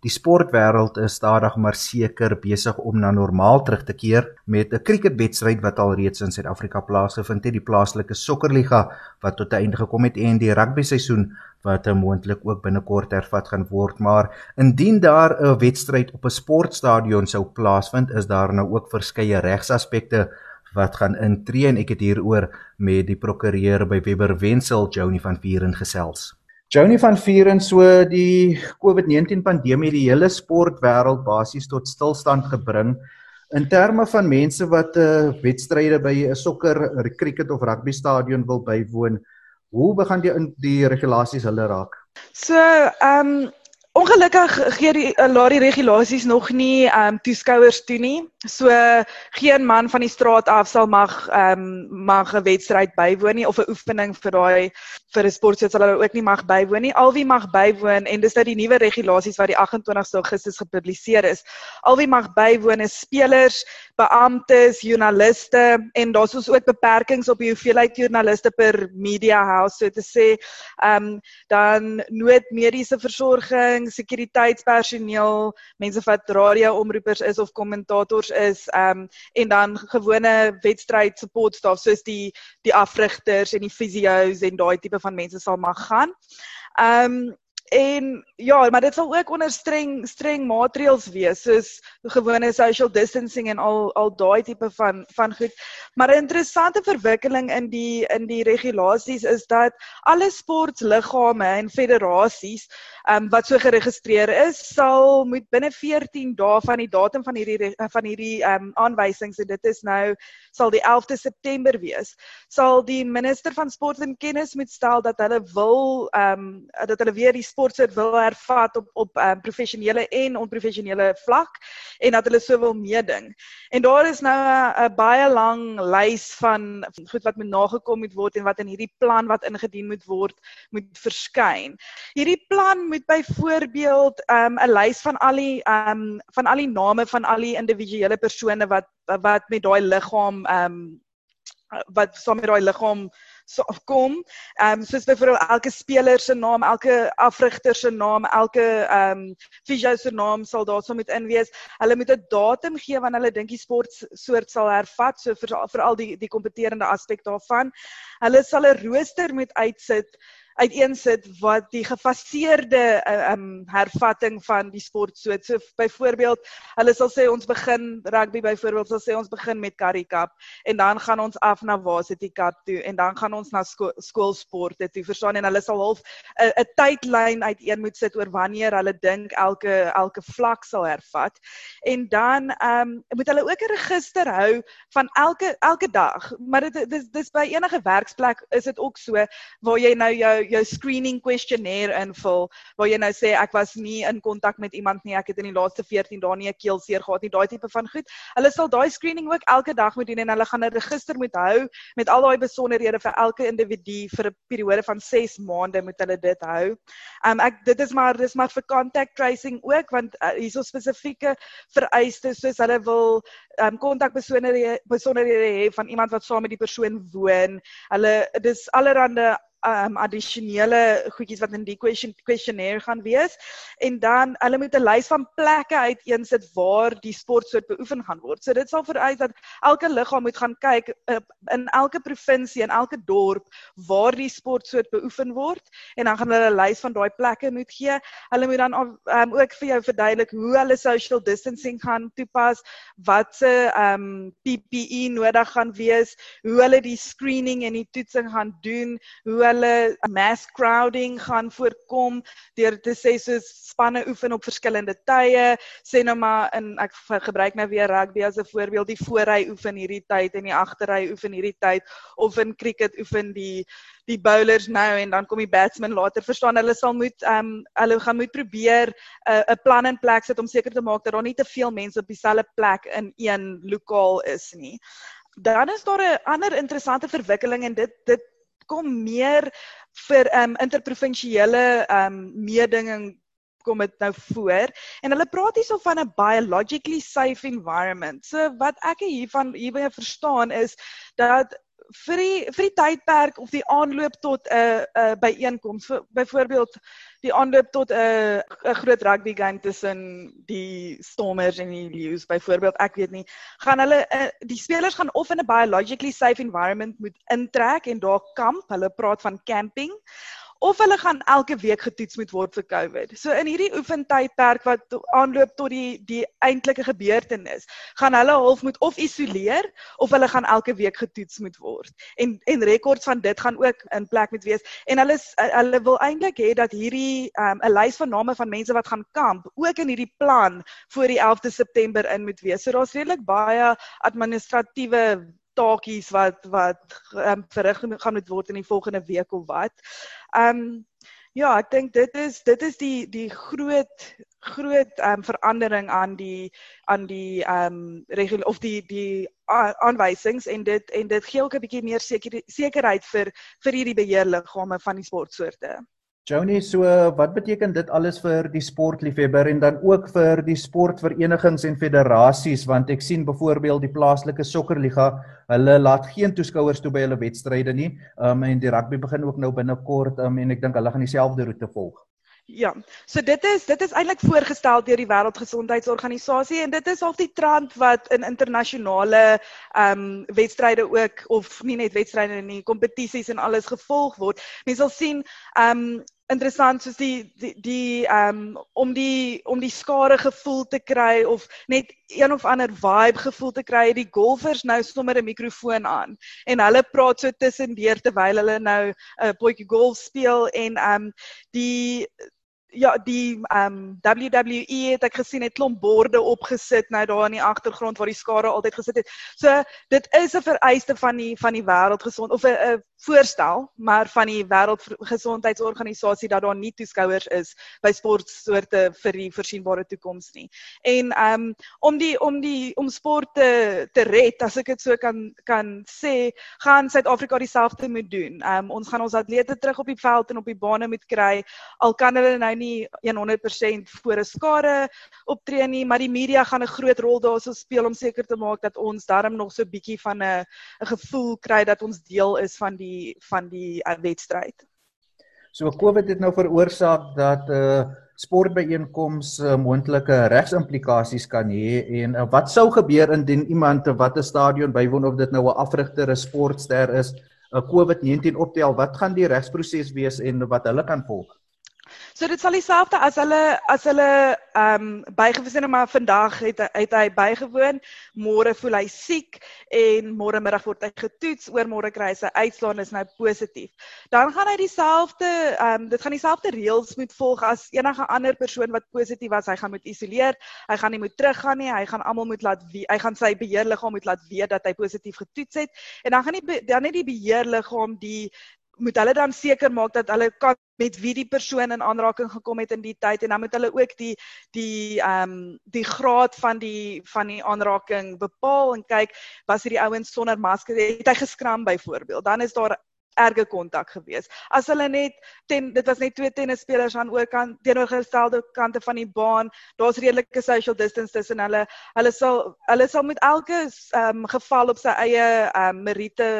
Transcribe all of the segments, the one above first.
Die sportwêreld is stadig maar seker besig om na normaal terug te keer met 'n cricketwedstryd wat alreeds in Suid-Afrika plaasgevind het, die plaaslike sokkerliga wat tot 'n einde gekom het en die rugby seisoen wat moontlik ook binnekort hervat gaan word, maar indien daar 'n wedstryd op 'n sportstadion sou plaasvind, is daar nou ook verskeie regsaspekte wat gaan intree en ek het hieroor met die prokureur by Webber Wensel, Joni van Vieren gesels. Joni van Vieren, so die COVID-19 pandemie die hele sportwêreld basies tot stilstand gebring in terme van mense wat 'n uh, eh, wedstryde by 'n sokker, cricket of rugby stadion wil bywoon. Hoe begin die die regulasies hulle raak? So, ehm um, Ongelukkig gee die uh, laat die regulasies nog nie ehm um, toeskouers toe nie. So geen man van die straat af sal mag ehm um, mag 'n wedstryd bywoon nie of 'n oefening vir daai vir 'n sportsoort sal hulle ook nie mag bywoon nie. Al wie mag bywoon en dis nou die nuwe regulasies wat die 28ste Augustus gepubliseer is. Al wie mag bywoon is spelers, beamptes, joernaliste en daar's ons ook beperkings op die hoeveelheid joernaliste per media house so te sê. Ehm um, dan noodmediese versorging sekuriteitspersoneel, mense wat radio-omroepers is of kommentators is, ehm um, en dan gewone wedstryd support staff soos die die afrigters en die fisio's en daai tipe van mense sal mag gaan. Ehm um, En ja, maar dit sal ook onder streng streng maatreëls wees soos gewone social distancing en al al daai tipe van van goed. Maar 'n interessante verwikkeling in die in die regulasies is dat alle sportliggame en federasies um, wat so geregistreer is, sal moet binne 14 dae van die datum van hierdie van hierdie um, aanwysings en dit is nou sal die 11de September wees, sal die minister van sport en kennis moet stel dat hulle wil ehm um, dat hulle weer die sportsoort wil hervat op op um, professionele en onprofessionele vlak en dat hulle so wil meeding. En daar is nou 'n baie lang lys van goed wat moet nagekom moet word en wat in hierdie plan wat ingedien moet word moet verskyn. Hierdie plan moet byvoorbeeld um, 'n um, lys van al die um, van al die name van al die individuele persone wat wat met daai liggaam um wat saam met daai liggaam so kom. Ehm um, soos byvoorbeeld elke speler se naam, elke afrigter se naam, elke ehm um, fisio se naam sal daarso moet in wees. Hulle moet 'n datum gee wanneer hulle dink die sport soort sal hervat, so vir veral die die kompeterende aspek daarvan. Hulle sal 'n rooster moet uitsit uiteensit wat die gefaseerde uh, um hervatting van die sport so so byvoorbeeld hulle sal sê ons begin rugby byvoorbeeld sal sê ons begin met Currie Cup en dan gaan ons af na Varsity Cup toe en dan gaan ons na sko skoolsporte toe verstaan? En hulle sal half 'n 'n tydlyn uiteen moet sit oor wanneer hulle dink elke elke vlak sal hervat. En dan um moet hulle ook 'n register hou van elke elke dag. Maar dit dis dis by enige werksplek is dit ook so waar jy nou jou jou screening questionnaire invul waar jy nou sê ek was nie in kontak met iemand nie, ek het in die laaste 14 dae nie 'n keelseer gehad nie, daai tipe van goed. Hulle sal daai screening ook elke dag moet doen en hulle gaan 'n register moet hou met al daai besonderhede vir elke individu vir 'n periode van 6 maande moet hulle dit hou. Um ek dit is maar dis maar vir contact tracing ook want uh, hierso spesifieke vereistes soos hulle wil um kontak besonderhede besonderhede hê van iemand wat saam met die persoon woon. Hulle dis allerhande um addisionele goedjies wat in die question questionnaire gaan wees en dan hulle moet 'n lys van plekke uiteensit waar die sportsoort beoefen gaan word. So dit sal vereis dat elke liggaam moet gaan kyk uh, in elke provinsie en elke dorp waar die sportsoort beoefen word en dan gaan hulle 'n lys van daai plekke moet gee. Hulle moet dan um, ook vir jou verduidelik hoe hulle social distancing gaan toepas, wat se um PPE nodig gaan wees, hoe hulle die screening en die toetsing gaan doen, hoe hulle mass crowding gaan voorkom deur te sê soos spanne oefen op verskillende tye. Sê nou maar in ek gebruik nou weer rugby as 'n voorbeeld die voorry oefen hierdie tyd en die agterry oefen hierdie tyd of in cricket oefen die die bowlers nou en dan kom die batsman later. Verstaan hulle sal moet ehm um, hulle gaan moet probeer 'n uh, 'n plan in plek sit om seker te maak dat daar nie te veel mense op dieselfde plek in een lokaal is nie. Dan is daar 'n ander interessante verwikkeling en dit dit kom meer vir um interprovinsiële um meedinging kom dit nou voor en hulle praat hierso van 'n biologically safe environment. So wat ek hiervan hierby verstaan is dat vir die vir die tydperk of die aanloop tot 'n uh, 'n uh, byeenkoms byvoorbeeld die aanloop tot 'n uh, 'n groot rugby game tussen die Stormers en die Lions byvoorbeeld ek weet nie. Gaan hulle uh, die spelers gaan of in 'n biologically safe environment moet intrek en daar kamp hulle praat van camping of hulle gaan elke week getoets moet word vir COVID. So in hierdie oefentydperk wat aanloop tot die die eintlike gebeurtenis, gaan hulle half moet of isoleer of hulle gaan elke week getoets moet word. En en rekords van dit gaan ook in plek moet wees. En hulle hulle wil eintlik hê dat hierdie um, 'n lys van name van mense wat gaan kamp ook in hierdie plan voor die 11de September in moet wees. So daar's redelik baie administratiewe taakies wat wat um, verrig gaan moet word in die volgende week of wat. Ehm um, ja, ek dink dit is dit is die die groot groot ehm um, verandering aan die aan die ehm um, of die die aanwysings en dit en dit gee ook 'n bietjie meer seker, sekerheid vir vir hierdie beheerliggame van die sportsoorte. Joni, so wat beteken dit alles vir die sportliefhebber en dan ook vir die sportverenigings en federasies want ek sien byvoorbeeld die plaaslike sokkerliga, hulle laat geen toeskouers toe by hulle wedstryde nie. Um en die rugby begin ook nou binnekort um en ek dink hulle gaan dieselfde roete volg. Ja. So dit is dit is eintlik voorgestel deur die Wêreldgesondheidsorganisasie en dit is al die trend wat in internasionale ehm um, wedstryde ook of nie net wedstryde nie, kompetisies en alles gevolg word. Mense sal sien ehm um, interessant soos die die die ehm um, om die om die skare gevoel te kry of net een of ander vibe gevoel te kry die golfers nou sommer 'n mikrofoon aan en hulle praat so tussendeur terwyl hulle nou 'n uh, potjie golf speel en ehm um, die ja die ehm um, WWE het ek gesien het klomp borde opgesit nou daar in die agtergrond waar die skare altyd gesit het. So dit is 'n vereiste van die van die wêreldgesond of 'n voorstel maar van die wêreldgesondheidsorganisasie dat daar nie toeskouers is by sportsoorte vir die voorsienbare toekoms nie. En ehm um, om die om die om sport te te red as ek dit so kan kan sê, gaan Suid-Afrika dieselfde moet doen. Ehm um, ons gaan ons atlete terug op die veld en op die bane moet kry al kan hulle nou nie 100% voor 'n skare optree nie, maar die media gaan 'n groot rol daarso speel om seker te maak dat ons darm nog so 'n bietjie van 'n 'n gevoel kry dat ons deel is van die van die uh, wedstryd. So COVID het nou veroorsaak dat 'n uh, sportbyeenkomste uh, moontlike regsimplikasies kan hê en uh, wat sou gebeur indien iemand wat 'n stadion bywoon of dit nou 'n afrigter, 'n sportster is, 'n uh, COVID-19 optel, wat gaan die regsproses wees en wat hulle kan volg? So dit sal dieselfde as hulle as hulle ehm um, bygewoon het maar vandag het het hy bygewoon, môre voel hy siek en môre middag word hy getoets, oor môre kry hy sy uitslaan is nou positief. Dan gaan hy dieselfde ehm um, dit gaan dieselfde reëls moet volg as enige ander persoon wat positief was, hy gaan moet isoleer, hy gaan nie moet teruggaan nie, hy gaan almal moet laat wie, hy gaan sy beheerliggaam moet laat weet dat hy positief getoets het. En dan gaan nie dan net die beheerliggaam die moet hulle dan seker maak dat hulle kan met wie die persoon in aanraking gekom het in die tyd en dan moet hulle ook die die ehm um, die graad van die van die aanraking bepaal en kyk was hierdie ouens sonder masker het hy geskram byvoorbeeld dan is daar erge kontak gewees. As hulle net ten dit was net twee tennisspelers aan oorkant teenoorgestelde kante van die baan, daar's redelike social distance tussen hulle. Hulle sal hulle sal met elke ehm um, geval op sy eie ehm um, meriete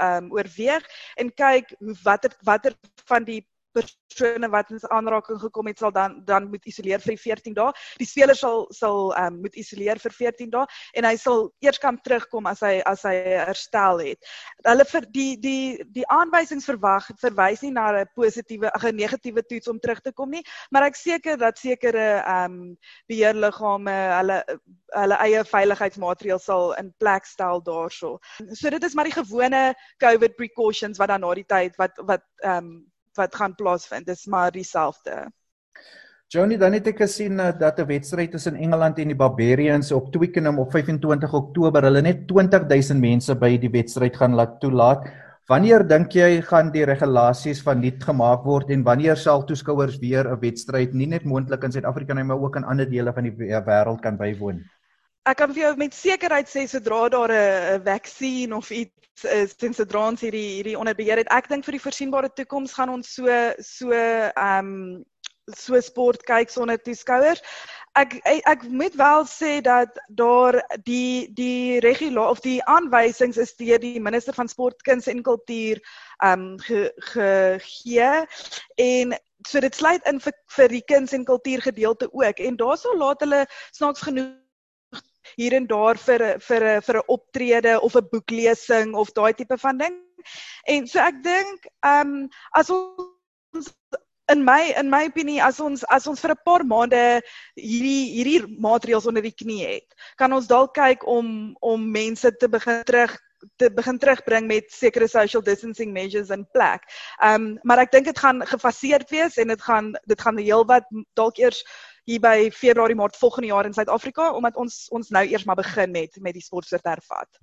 ehm um, oorweeg en kyk hoe watter watter van die persone wat in aanraking gekom het sal dan dan moet isoleer vir 14 dae. Die speler sal sal ehm um, moet isoleer vir 14 dae en hy sal eers kan terugkom as hy as hy herstel het. Hulle vir die die die aanwysings verwag verwys nie na 'n positiewe ag 'n negatiewe toets om terug te kom nie, maar ek seker dat sekere ehm um, beheerliggame hulle hulle eie veiligheidsmaatreëls sal in plek stel daarso. So dit is maar die gewone COVID precautions wat dan na die tyd wat wat ehm um, wat gaan plaasvind. Dis maar dieselfde. Johnny, dan het ek gesien uh, dat 'n wedstryd tussen Engeland en die Barbarians op Twickenham op 25 Oktober, hulle net 20000 mense by die wedstryd gaan laat toelaat. Wanneer dink jy gaan die regulasies van nuut gemaak word en wanneer sal toeskouers weer 'n wedstryd nie net moontlik in Suid-Afrika nie, maar ook in ander dele van die wêreld kan bywoon? Ek kan vir jou met sekerheid sê sodra daar 'n vaksin of iets is ten sodra ons hierdie hierdie onder beheer het. Ek dink vir die voorsienbare toekoms gaan ons so so ehm um, so sport kyk sonder toeskouers. ek ek moet wel sê dat daar die die regula of die aanwysings is deur die minister van sport, kuns en kultuur ehm um, gegee ge, en so dit sluit in vir vir die kuns en kultuur gedeelte ook en daarso laat hulle snaaks genoeg hier en daar vir vir vir 'n optrede of 'n boeklesing of daai tipe van ding. En so ek dink ehm um, as ons in my in my opinie as ons as ons vir 'n paar maande hierdie hierdie maatreëls onder die knie het, kan ons dalk kyk om om mense te begin terug te begin terugbring met sekere social distancing measures in plek. Ehm um, maar ek dink dit gaan gefaseerd wees en dit gaan dit gaan heelwat dalk eers hier by Februarie Maart volgende jaar in Suid-Afrika omdat ons ons nou eers maar begin het met die sportsoort hervat.